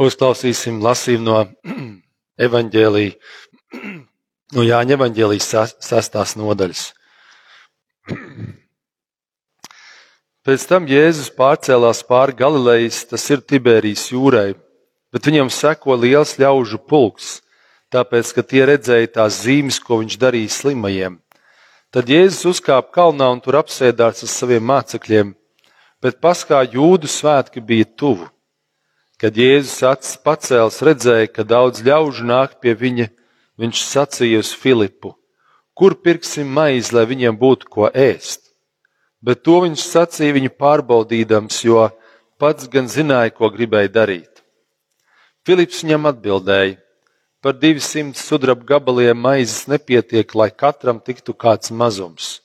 Uzklausīsim lasījumu no evaņģēlīja, no Jāņa evaņģēlijas sastās nodaļas. Pēc tam Jēzus pārcēlās pāri Galilejas, tas ir Tiberijas jūrai, bet viņam seko liels ļaužu pulks, tāpēc, ka tie redzēja tās zīmes, ko viņš darīja slimajiem. Tad Jēzus uzkāpa kalnā un tur apsēdās ar saviem mācekļiem, bet paskā jūdu svētki bija tuvu. Kad Jēzus acis pacēls, redzēja, ka daudz ļaužu nāk pie viņa, viņš sacīja uz Filipu: Kur pirksim maizi, lai viņiem būtu ko ēst? Bet to viņš sacīja viņu pārbaudīdams, jo pats gan zināja, ko gribēja darīt. Filips viņam atbildēja: Par 200 sudraba gabaliem maizes nepietiek, lai katram tiktu kāds mazums.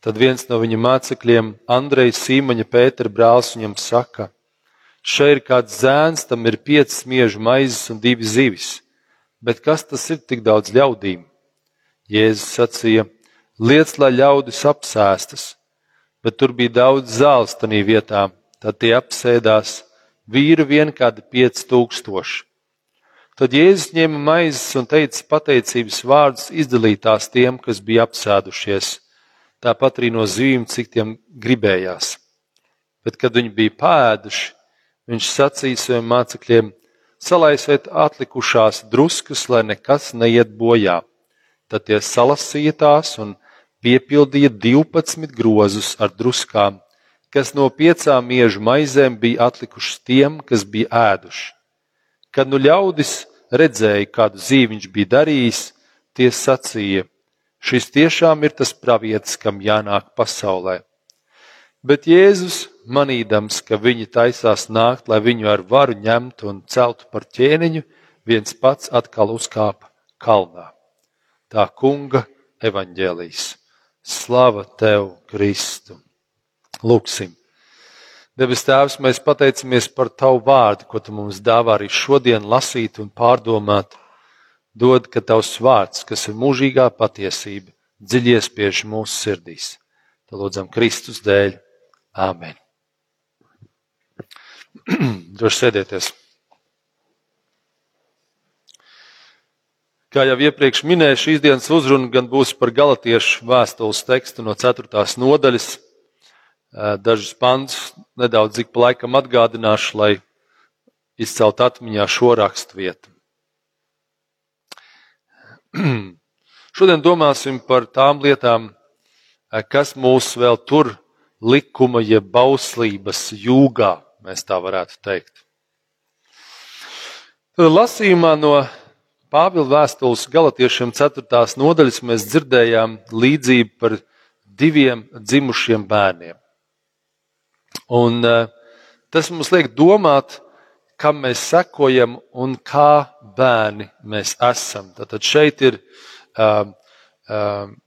Tad viens no viņa mācekļiem, Andrejs Sīmaņa Pētera brālis, viņam saka: Šeit ir kāds zēns, tam ir piecas miežu maizes un divi zivis. Bet kas tas ir tik daudz ļaudīm? Jēzus sacīja: Liec, lai ļaudis apsēstas, bet tur bija daudz zāles tajā vietā. Tad tie apsēdās, vīru vien kādi pieci tūkstoši. Tad Jēzus ņēma maizes un teica pateicības vārdus izdalītās tiem, kas bija apsēdušies, tāpat arī no zīmēm, cik tiem gribējās. Bet, kad viņi bija pēduši, Viņš sacīja saviem mācekļiem: Salaisiet atlikušās druskas, lai nekas neiet bojā. Tad tie salasīja tās un piepildīja 12 grozus ar druskām, kas no piecām miežu maizēm bija atlikušas tiem, kas bija ēduši. Kad nu ļaudis redzēja, kādu zīvi viņš bija darījis, tie sacīja: Šis tiešām ir tas pravietis, kam jānāk pasaulē. Bet Jēzus manīdams, ka viņi taisās nākt, lai viņu ar varu ņemtu un celtu par ķēniņu, viens pats atkal uzkāpa kalnā. Tā kunga evaņģēlīs. Slava tev, Kristu! Lūksim! Debes Tēvs, mēs pateicamies par Tavu vārdu, ko Tu mums dāvā arī šodien lasīt un pārdomāt. Dod, ka Tavs vārds, kas ir mūžīgā patiesība, dziļi iespiež mūsu sirdīs. Te lūdzam Kristus dēļ. Āmen! Droši sēdieties. Kā jau iepriekš minēju, šīs dienas uzruna gan būs par galatiešu vēstules tekstu no 4. nodaļas. Dažus pantus nedaudz ik pa laikam atgādināšu, lai izcelt atmiņā šo rakstu vietu. Šodien domāsim par tām lietām, kas mūs vēl tur likuma jeb bauslības jūgā mēs tā varētu teikt. Tad lasījumā no Pāvila vēstules galotiešiem 4. nodaļas mēs dzirdējām līdzību par diviem dzimušiem bērniem. Un eh, tas mums liek domāt, kam mēs sekojam un kā bērni mēs esam. Tātad šeit ir um, um,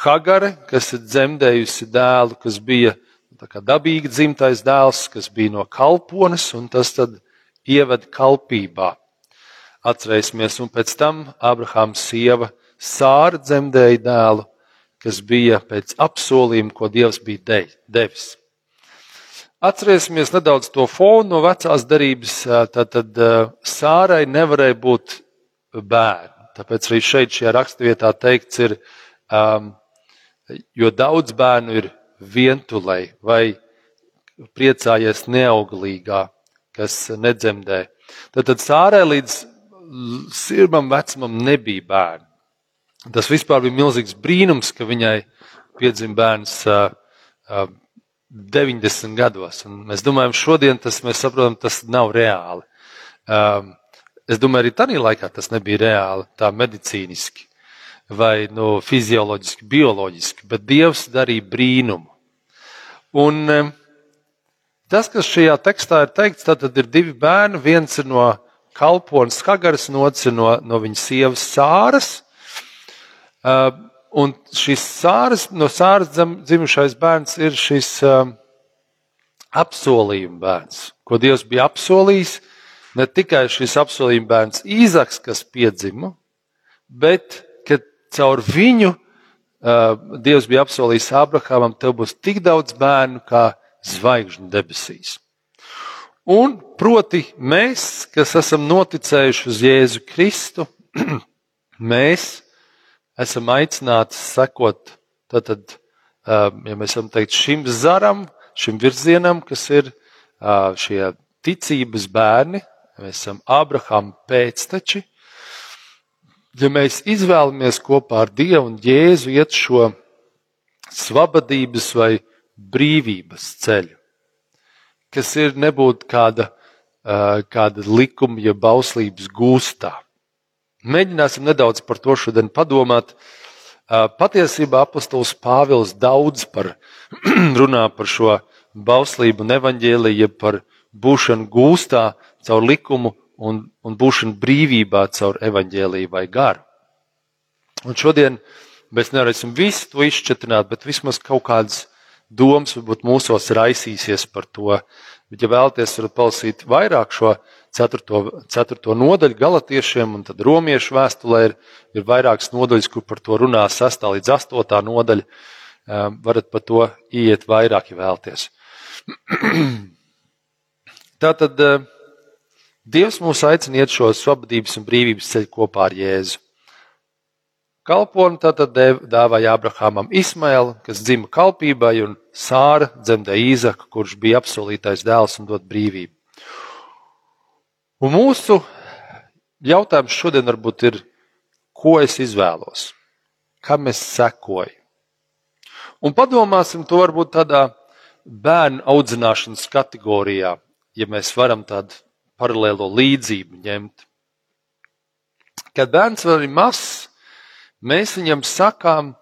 Hagare, kas ir dzemdējusi dēlu, kas bija dabīgi dzimtais dēls, kas bija no kalpones, un tas tad ieved kalpībā. Atcerēsimies, un pēc tam Abrahāms sieva Sāra dzemdēja dēlu, kas bija pēc apsolījuma, ko Dievs bija devis. Atcerēsimies nedaudz to fonu no vecās darības. Tad, tad Sārai nevarēja būt bērni. Tāpēc arī šeit, šajā raksturvietā teikts, ir, um, jo daudz bērnu ir vientulei vai priecājies neauglīgā, kas nedzemdē. Tad, tad sārē līdz sirmam vecumam nebija bērni. Tas vispār bija milzīgs brīnums, ka viņai piedzima bērns uh, uh, 90 gados. Un mēs domājam, šodien tas mēs saprotam, tas nav reāli. Um, es domāju, arī tajā laikā tas nebija reāli, tā medicīniski vai no fizioloģiski, bioloģiski, bet Dievs darīja brīnumu. Un tas, kas šajā tekstā ir teikts, tad ir divi bērni. Viens ir no kalpones Hagaras, otrs ir no, no viņas sievas Sāras. Un šis sāras, no sāras dzimušais bērns ir šis apsolījuma bērns, ko Dievs bija apsolījis. Ne tikai šis apsolījuma bērns Īzaks, kas piedzima, bet caur viņu uh, Dievs bija apsolījis Abrahamam, tev būs tik daudz bērnu kā zvaigžņu debesīs. Un proti mēs, kas esam noticējuši uz Jēzu Kristu, mēs esam aicināti sekot tātad, ja mēs varam teikt, šim zaram, šim virzienam, kas ir šie ticības bērni, mēs esam Abrahama pēcteči. Ja mēs izvēlamies kopā ar Dievu un Jēzu iet šo svabadības vai brīvības ceļu, kas ir nebūt kāda, kāda likuma, ja bauslības gūstā. Mēģināsim nedaudz par to šodien padomāt. Patiesībā apostols Pāvils daudz par, runā par šo bauslību un evaņģēliju, par būšanu gūstā caur likumu un, un būšanu brīvībā caur evaņģēliju vai garu. Un šodien mēs nevarēsim visu to izšķetrināt, bet vismaz kaut kādas domas varbūt mūsos raisīsies par to. Bet, ja vēlaties, varat palasīt vairāk šo ceturto, ceturto nodaļu galotiešiem, un tad romiešu vēstulē ir, ir vairākas nodaļas, kur par to runā 6 līdz 8 nodaļa. Varat par to iet vairāk, ja vēlaties. Tātad Dievs mūs aicina iet šo svabadības un brīvības ceļu kopā ar Jēzu. Kalponu tātad dāvāja Abrahamam Ismailu, kas dzima kalpībai, un Sāra dzemdēja Īzaku, kurš bija apsolītais dēls un dot brīvību. Un mūsu jautājums šodien varbūt ir, ko es izvēlos, kam es sekoju. Un padomāsim to varbūt tādā bērnu audzināšanas kategorijā, ja mēs varam tādu paralēlo līdzību ņemt. Kad bērns vēl ir mazs, mēs viņam sakām,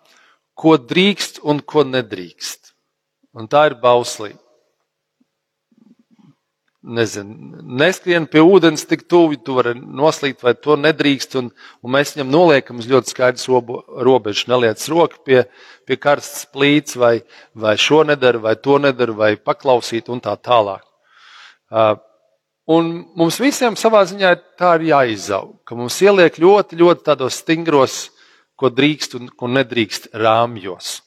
ko drīkst un ko nedrīkst. Un tā ir bauslība. Nezinu, neskrien pie ūdens tik tuvu, tu vari noslīgt, vai to nedrīkst. Un, un mēs viņam noliekam uz ļoti skaidrs robežu. Neliec roku pie, pie karstas plīts, vai, vai šo nedara, vai to nedara, vai paklausīt un tā tālāk. Uh, un mums visiem savā ziņā tā ir jāizaug, ka mums ieliek ļoti, ļoti tādos stingros ko drīkst un ko nedrīkst rāmjos.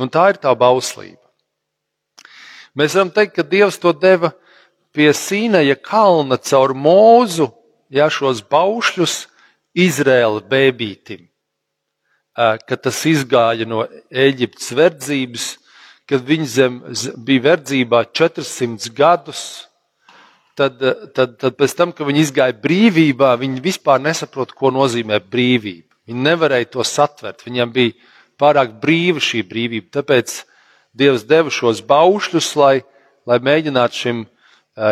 Un tā ir tā bauslība. Mēs varam teikt, ka Dievs to deva pie Sīnaja kalna caur mūzu, ja šos baušļus Izraēla bēbītim, kad tas izgāja no Eģiptes verdzības, kad viņi zem, bija verdzībā 400 gadus, tad, tad, tad pēc tam, kad viņi izgāja brīvībā, viņi vispār nesaprot, ko nozīmē brīvība. Viņi nevarēja to satvert. Viņam bija pārāk brīva šī brīvība. Tāpēc Dievs deva šos baušļus, lai, lai mēģinātu šim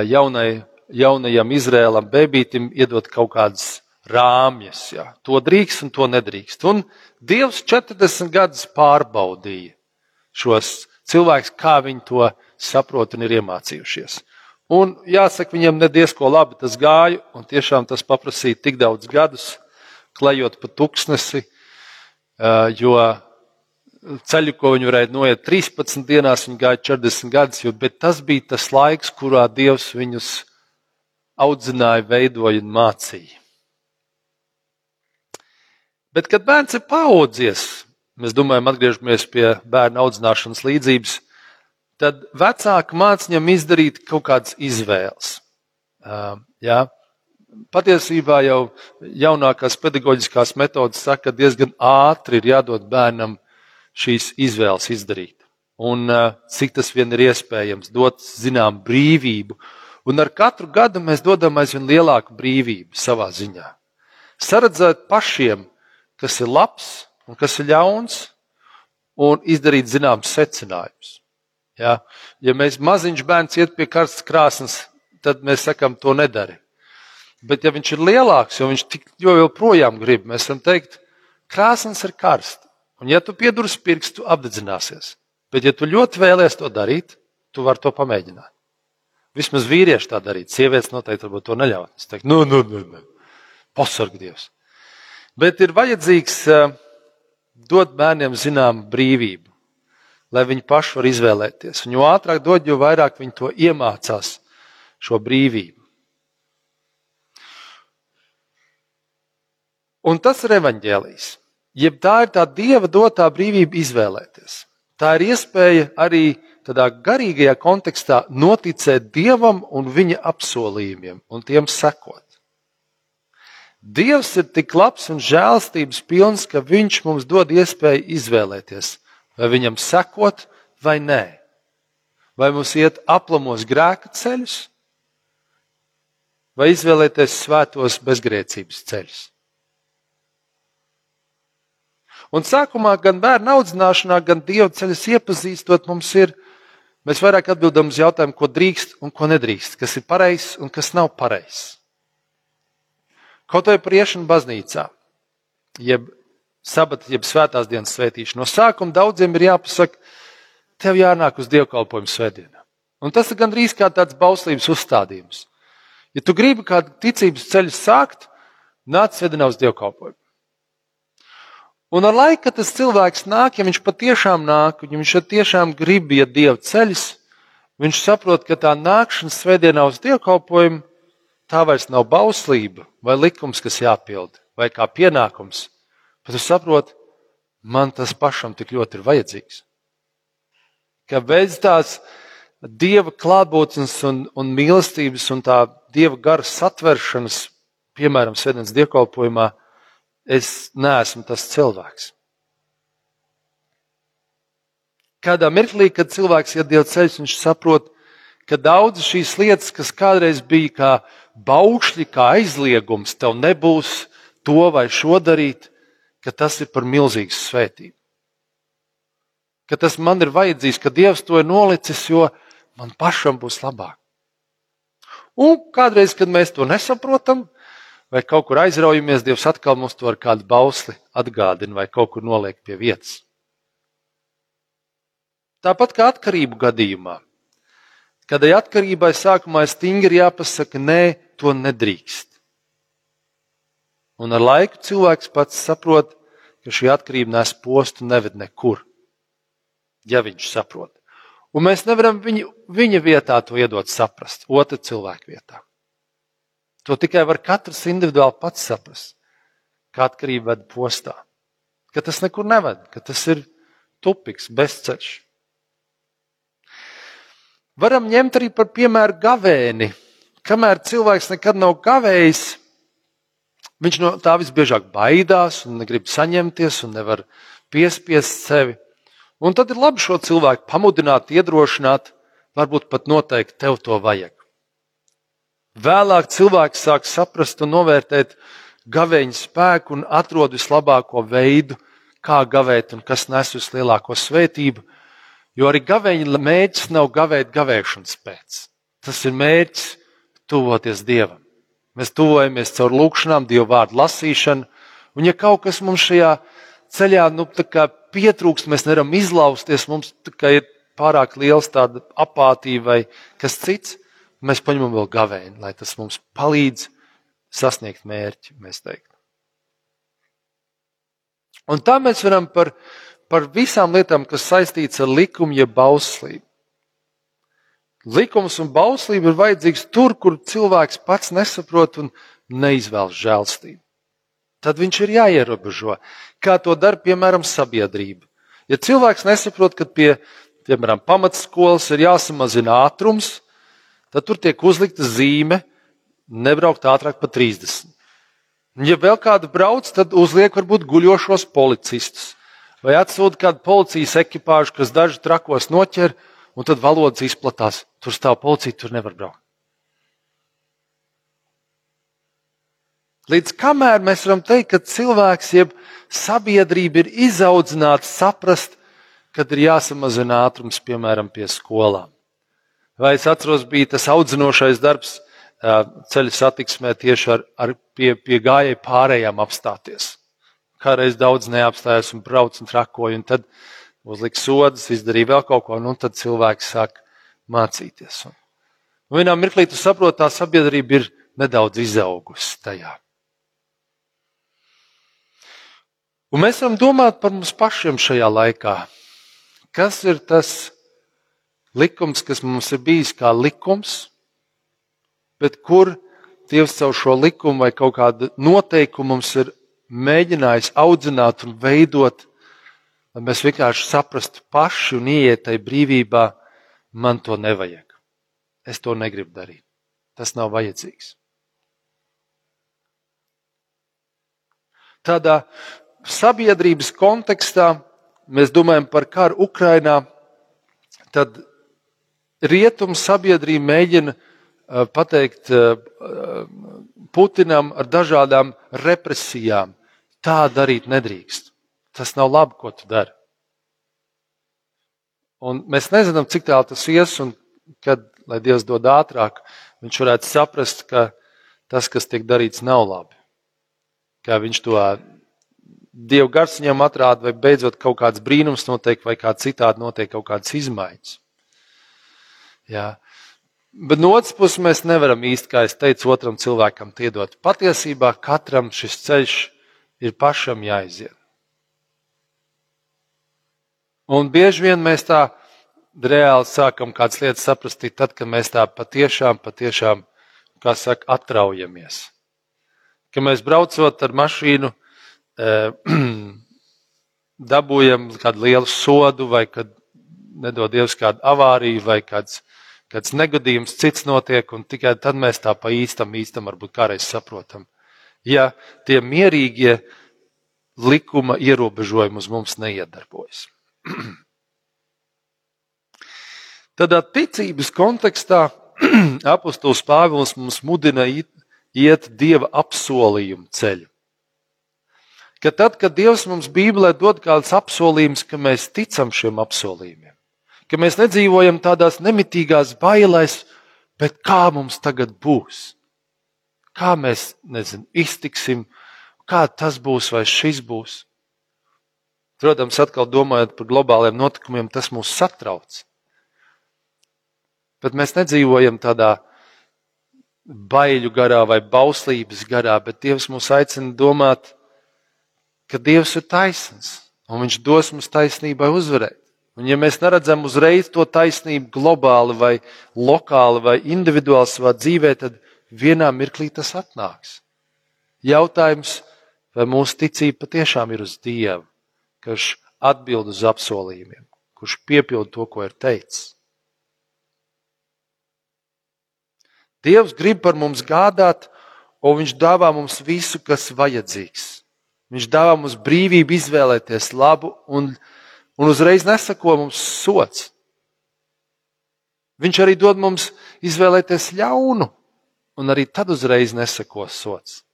jaunai, jaunajam Izrēlam bebītim iedot kaut kādas rāmjas. Jā. To drīkst un to nedrīkst. Un Dievs 40 gadus pārbaudīja šos cilvēkus, kā viņi to saprot un ir iemācījušies. Un jāsaka, viņam nediezko labi tas gāja, un tiešām tas paprasīja tik daudz gadus, klejot pa tuksnesi, jo ceļu, ko viņi varēja noiet 13 dienās, viņi gāja 40 gadus, jo, bet tas bija tas laiks, kurā Dievs viņus audzināja, veidoja un mācīja. Bet, kad bērns ir paaudzies, mēs domājam, atgriežamies pie bērna audzināšanas līdzības, tad vecāki māca viņam izdarīt kaut kādas izvēles. Uh, jā, patiesībā jau jaunākās pedagoģiskās metodas saka, ka diezgan ātri ir jādod bērnam šīs izvēles izdarīt. Un cik tas vien ir iespējams, dot zinām brīvību. Un ar katru gadu mēs dodam aizvien lielāku brīvību savā ziņā. Saredzēt pašiem, kas ir labs un kas ir ļauns, un izdarīt zināmas secinājumus. Ja? ja mēs maziņš bērns iet pie karstas krāsnes, tad mēs sakam, to nedari. Bet, ja viņš ir lielāks, jo viņš tik joprojām grib, mēs varam teikt, krāsnes ir karsts. Un, ja tu piedurs pirkstu, apdedzināsies. Bet, ja tu ļoti vēlies to darīt, tu vari to pamēģināt. Vismaz vīrieši tā darīt, sievietes noteikti to neļaut. Es teiktu, nu, nu, nu, nu. pasarg Dievs. Bet ir vajadzīgs uh, dot bērniem zināmu brīvību, lai viņi paši var izvēlēties. Un jo ātrāk dod, jo vairāk viņi to iemācās, šo brīvību. Un tas ir evaņģēlijs. Jeb tā ir tā dieva dotā brīvība izvēlēties. Tā ir iespēja arī tādā garīgajā kontekstā noticēt Dievam un viņa apsolījumiem un tiem sekot. Dievs ir tik labs un žēlstības pilns, ka Viņš mums dod iespēju izvēlēties, vai viņam sekot vai nē. Vai mums iet aplamos grēka ceļus, vai izvēlēties svētos bezgrēcības ceļus. Un sākumā gan bērnu audzināšanā, gan dievu ceļus iepazīstot, mums ir, mēs vairāk atbildam uz jautājumu, ko drīkst un ko nedrīkst, kas ir pareizs un kas nav pareizs. Kaut vai par iešanu baznīcā, jeb sabata, jeb svētās dienas svētīšanu. No sākuma daudziem ir jāpasaka, tev jānāk uz dievkalpojumu svētdienā. Un tas ir gandrīz kā tāds bauslības uzstādījums. Ja tu gribi kādu ticības ceļu sākt, nāc svētdienā uz dievkalpojumu. Un ar laiku, kad tas cilvēks nāk, ja viņš patiešām nāk, ja viņš tiešām grib iet dievu ceļus, viņš saprot, ka tā nākšana svētdienā uz dievkalpojumu tā vairs nav bauslība vai likums, kas jāpild, vai kā pienākums. Bet tu saproti, man tas pašam tik ļoti ir vajadzīgs. Ka bez tās dieva klātbūtnes un, un mīlestības un tā dieva gara satveršanas, piemēram, svētdienas dievkalpojumā, es neesmu tas cilvēks. Kādā mirklī, kad cilvēks iet Dieva ceļš, viņš saprot, ka daudzas šīs lietas, kas kādreiz bija kā baukšļi, kā aizliegums, tev nebūs to vai šo darīt, ka tas ir par milzīgu svētību. Ka tas man ir vajadzīgs, ka Dievs to ir nolicis, jo man pašam būs labāk. Un kādreiz, kad mēs to nesaprotam, vai kaut kur aizraujamies, Dievs atkal mums to ar kādu bausli atgādina vai kaut kur noliek pie vietas. Tāpat kā atkarību gadījumā. Kādai atkarībai sākumā ir stingri jāpasaka, nē, to nedrīkst. Un ar laiku cilvēks pats saprot, ka šī atkarība nes postu neved nekur, ja viņš saprot. Un mēs nevaram viņu, viņa vietā to iedot saprast, otra cilvēka vietā. To tikai var katrs individuāli pats saprast, kā atkarība ved postā. Ka tas nekur neved, ka tas ir tupiks, bezceļš. Varam ņemt arī par piemēru gavēni. Kamēr cilvēks nekad nav gavējis, viņš no tā visbiežāk baidās un negrib saņemties un nevar piespiest sevi. Un tad ir labi šo cilvēku pamudināt, iedrošināt, varbūt pat noteikt, tev to vajag. Vēlāk cilvēks sāk saprast un novērtēt gaveņa spēku un atrod vislabāko veidu, kā gavēt un kas nes vislielāko svētību. Jo arī gaveņa mērķis nav gavēt gavēšanas pēc. Tas ir mērķis tuvoties Dievam. Mēs tuvojamies caur lūkšanām, Dieva vārdu lasīšanu, un ja kaut kas mums šajā ceļā nu, pietrūkst, mēs nevaram izlausties, mums ir pārāk liels tāda apātija vai kas cits mēs paņemam vēl gavēni, lai tas mums palīdz sasniegt mērķi, mēs teiktu. Un tā mēs varam par, par visām lietām, kas saistīts ar likumu, jeb bauslību. Likums un bauslība ir vajadzīgs tur, kur cilvēks pats nesaprot un neizvēlas žēlstību. Tad viņš ir jāierobežo. Kā to dara, piemēram, sabiedrība. Ja cilvēks nesaprot, ka pie, piemēram, pamatskolas ir jāsamazina ātrums, tad tur tiek uzlikta zīme nebraukt ātrāk par 30. Ja vēl kāda brauc, tad uzliek varbūt guļošos policistus. Vai atsūta kādu policijas ekipāžu, kas dažu trakos noķer, un tad valodas izplatās. Tur stāv policija, tur nevar braukt. Līdz kamēr mēs varam teikt, ka cilvēks, jeb sabiedrība ir izaudzināta saprast, kad ir jāsamazina ātrums, piemēram, pie skolām. Vai es atceros, bija tas audzinošais darbs ceļu satiksmē tieši ar, ar pie, pie gājēju pārējām apstāties. Kādreiz daudz neapstājās un brauc un trakoja, un tad uzlika sodas, izdarīja vēl kaut ko, un tad cilvēks sāk mācīties. Un, un vienā mirklī tu saproti, tā sabiedrība ir nedaudz izaugusi tajā. Un mēs varam domāt par mums pašiem šajā laikā. Kas ir tas, likums, kas mums ir bijis kā likums, bet kur Dievs caur šo likumu vai kaut kādu noteikumu mums ir mēģinājis audzināt un veidot, lai mēs vienkārši saprastu paši un ieiet tajā brīvībā, man to nevajag. Es to negribu darīt. Tas nav vajadzīgs. Tādā sabiedrības kontekstā mēs domājam par karu Ukrainā, tad rietumu sabiedrība mēģina uh, pateikt uh, Putinam ar dažādām represijām. Tā darīt nedrīkst. Tas nav labi, ko tu dari. Un mēs nezinām, cik tālu tas ies, un kad, lai Dievs dod ātrāk, viņš varētu saprast, ka tas, kas tiek darīts, nav labi. Kā viņš to Dieva gars viņam atrāda, vai beidzot kaut kāds brīnums notiek, vai kā citādi notiek kaut kādas izmaiņas. Jā. Bet no otras puses, mēs nevaram īsti, kā es teicu, otram cilvēkam iedot. Patiesībā katram šis ceļš ir pašam jāiziet. Un bieži vien mēs tā reāli sākam kādas lietas saprast, tad, kad mēs tā patiešām, patiešām, kā saka, atraujamies. Ka mēs braucot ar mašīnu, eh, dabūjam kādu lielu sodu, vai kad nedod Dievs kādu avāriju, vai kāds, kāds negadījums cits notiek, un tikai tad mēs tā pa īstam, īstam varbūt kādreiz saprotam. Ja tie mierīgie likuma ierobežojumi uz mums neiedarbojas. Tādā ticības kontekstā apustulis Pāvils mums mudina iet dieva apsolījumu ceļu. Ka tad, kad Dievs mums Bībelē dod kāds apsolījums, ka mēs ticam šiem apsolījumiem, ka mēs nedzīvojam tādās nemitīgās bailēs, bet kā mums tagad būs? Kā mēs nezinu, iztiksim, kā tas būs vai šis būs? Protams, atkal domājot par globāliem notikumiem, tas mūs satrauc. Bet mēs nedzīvojam tādā baiļu garā vai bauslības garā, bet Dievs mūs aicina domāt, ka Dievs ir taisns un Viņš dos mums taisnībai uzvarēt. Un ja mēs neredzam uzreiz to taisnību globāli vai lokāli vai individuāli savā dzīvē, tad vienā mirklī tas atnāks. Jautājums, vai mūsu ticība patiešām ir uz Dievu? Kurš atbild uz apsolījumiem, kurš piepild to, ko ir teicis. Dievs grib par mums gādāt, un Viņš dāvā mums visu, kas vajadzīgs. Viņš dāvā mums brīvību izvēlēties labu, un, un uzreiz nesako mums sots. Viņš arī dod mums izvēlēties ļaunu, un arī tad uzreiz nesako sots.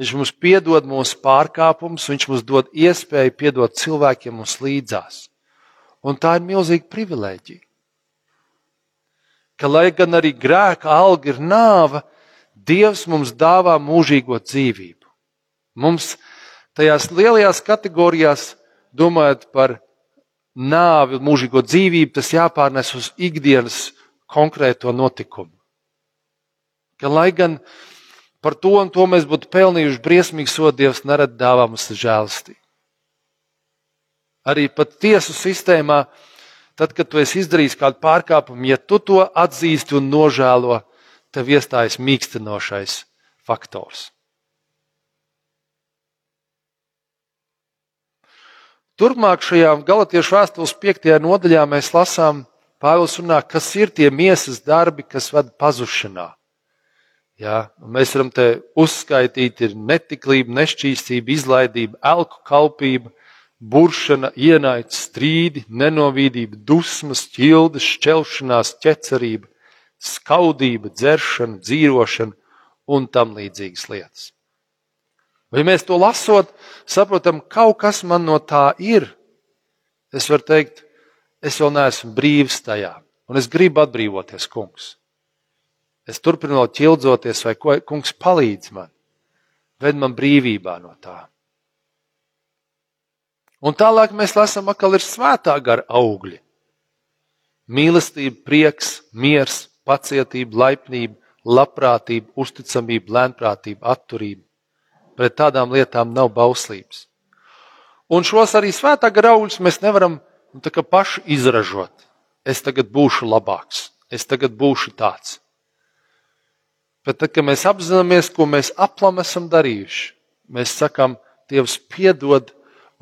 Viņš mums piedod mūsu pārkāpumus, viņš mums dod iespēju piedot cilvēkiem mums līdzās. Un tā ir milzīga privilēģija. Ka, lai gan arī grēka alga ir nāva, Dievs mums dāvā mūžīgo dzīvību. Mums tajās lielajās kategorijās, domājot par nāvi, mūžīgo dzīvību, tas jāpārnes uz ikdienas konkrēto notikumu. Ka, lai gan par to un to mēs būtu pelnījuši briesmīgu sodu, Dievs nerad dāvā mums žēlstību. Arī pat tiesu sistēmā, tad, kad tu esi izdarījis kādu pārkāpumu, ja tu to atzīsti un nožēlo, tev iestājas mīkstinošais faktors. Turpmāk šajā galatiešu vēstules piektajā nodaļā mēs lasām, Pāvils runā, kas ir tie miesas darbi, kas ved pazušanā. Ja, mēs varam te uzskaitīt, ir netiklība, nešķīstība, izlaidība, elku kalpība, buršana, ienaidz, strīdi, nenovīdība, dusmas, ķildes, šķelšanās, ķecerība, skaudība, dzeršana, dzīvošana un tam līdzīgas lietas. Vai mēs to lasot, saprotam, kaut kas man no tā ir? Es varu teikt, es vēl neesmu brīvs tajā, un es gribu atbrīvoties, kungs. Es turpinu ķildzoties, vai ko, kungs palīdz man, ved man brīvībā no tā. Un tālāk mēs lasām, ka ir svētā gara augļi. Mīlestība, prieks, miers, pacietība, laipnība, labprātība, uzticamība, lēnprātība, atturība. Pret tādām lietām nav bauslības. Un šos arī svētā gara augļus mēs nevaram nu, paši izražot. Es tagad būšu labāks, es tagad būšu tāds. Bet tad, kad mēs apzināmies, ko mēs aplam esam darījuši, mēs sakām, Dievs piedod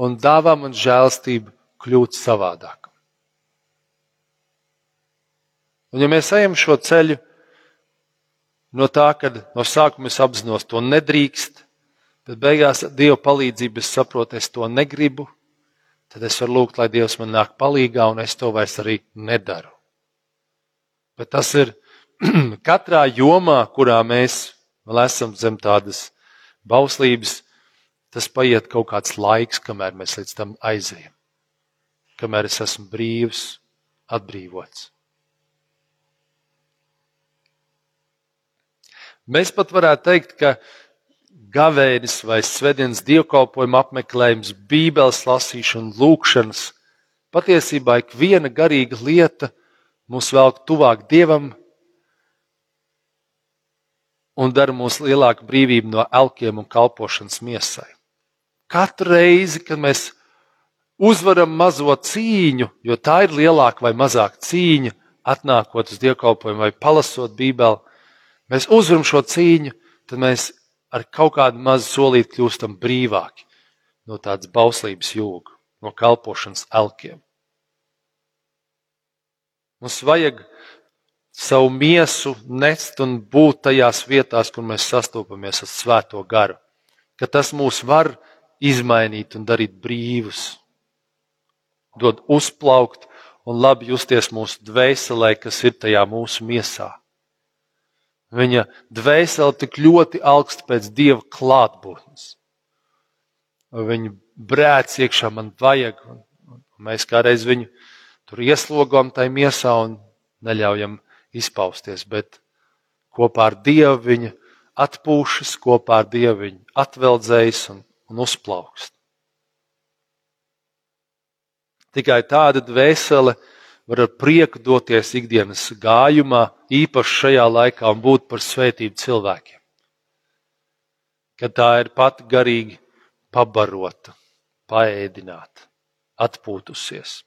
un dāvā man žēlstību kļūt savādākam. Un ja mēs ejam šo ceļu no tā, ka no sākuma es apzinos, to nedrīkst, bet beigās Dieva palīdzību es saprotu, es to negribu, tad es varu lūgt, lai Dievs man nāk palīgā, un es to vairs arī nedaru. Bet tas ir katrā jomā, kurā mēs vēl esam zem tādas bauslības, tas paiet kaut kāds laiks, kamēr mēs līdz tam aizējam, kamēr es esmu brīvs, atbrīvots. Mēs pat varētu teikt, ka gavēnis vai svētdienas dievkalpojuma apmeklējums, bībeles lasīšana, lūkšanas, patiesībā ik viena garīga lieta mūs velk tuvāk Dievam un dara mūs lielāku brīvību no elkiem un kalpošanas miesai. Katru reizi, kad mēs uzvaram mazo cīņu, jo tā ir lielāka vai mazāka cīņa, atnākot uz dievkalpojumu vai palasot Bībeli, mēs uzvaram šo cīņu, tad mēs ar kaut kādu mazu solīti kļūstam brīvāki no tādas bauslības jūga, no kalpošanas elkiem. Mums vajag savu miesu nest un būt tajās vietās, kur mēs sastopamies ar Svēto garu, ka tas mūs var izmainīt un darīt brīvus, dod uzplaukt un labi justies mūsu dvēselē, kas ir tajā mūsu miesā. Viņa dvēsele tik ļoti augsta pēc dieva klātbūtnes. Viņa brēc iekšā man vajag, un mēs kādreiz viņu tur ieslogām tajā miesā un neļaujam izpausties, bet kopā ar Dievu viņa atpūšas, kopā ar Dievu viņa atveldzējas un, un uzplaukst. Tikai tāda dvēsele var ar prieku doties ikdienas gājumā, īpaši šajā laikā, un būt par svētību cilvēkiem. Kad tā ir pati garīgi pabarota, paēdināta, atpūtusies.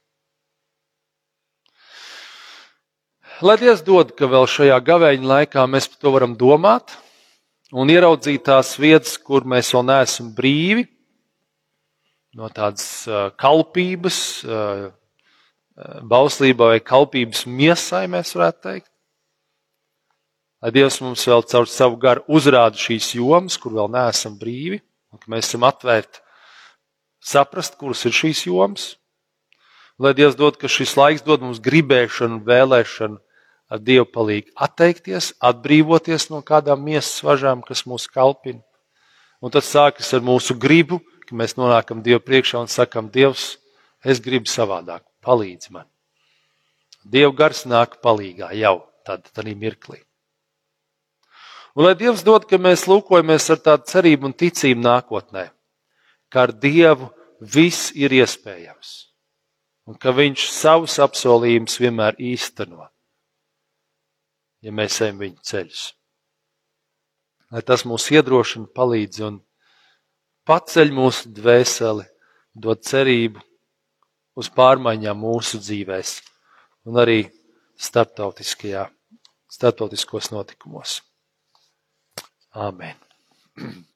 Lai Dievs dod, ka vēl šajā gavēņa laikā mēs par to varam domāt un ieraudzīt tās vietas, kur mēs vēl neesam brīvi no tādas kalpības, bauslībā vai kalpības miesai, mēs varētu teikt. Lai Dievs mums vēl caur savu garu uzrāda šīs jomas, kur vēl neesam brīvi, un ka mēs esam atvērti saprast, kuras ir šīs jomas. Lai Dievs dod, ka šis laiks dod mums gribēšanu, vēlēšanu ar Dievu palīdzību atteikties, atbrīvoties no kādām miesas važām, kas mūs kalpina. Un tas sākas ar mūsu gribu, ka mēs nonākam Dievu priekšā un sakam, Dievs, es gribu savādāk palīdz man. Dieva gars nāk palīgā jau tad, tad mirklī. Un lai Dievs dod, ka mēs lūkojamies ar tādu cerību un ticību nākotnē, ka ar Dievu viss ir iespējams un ka Viņš savus apsolījumus vienmēr īsteno, ja mēs ejam viņa ceļus. Lai tas mūs iedrošina, palīdz un paceļ mūsu dvēseli, dod cerību uz pārmaiņām mūsu dzīvēs un arī starptautiskajā, starptautiskos notikumos. Āmen!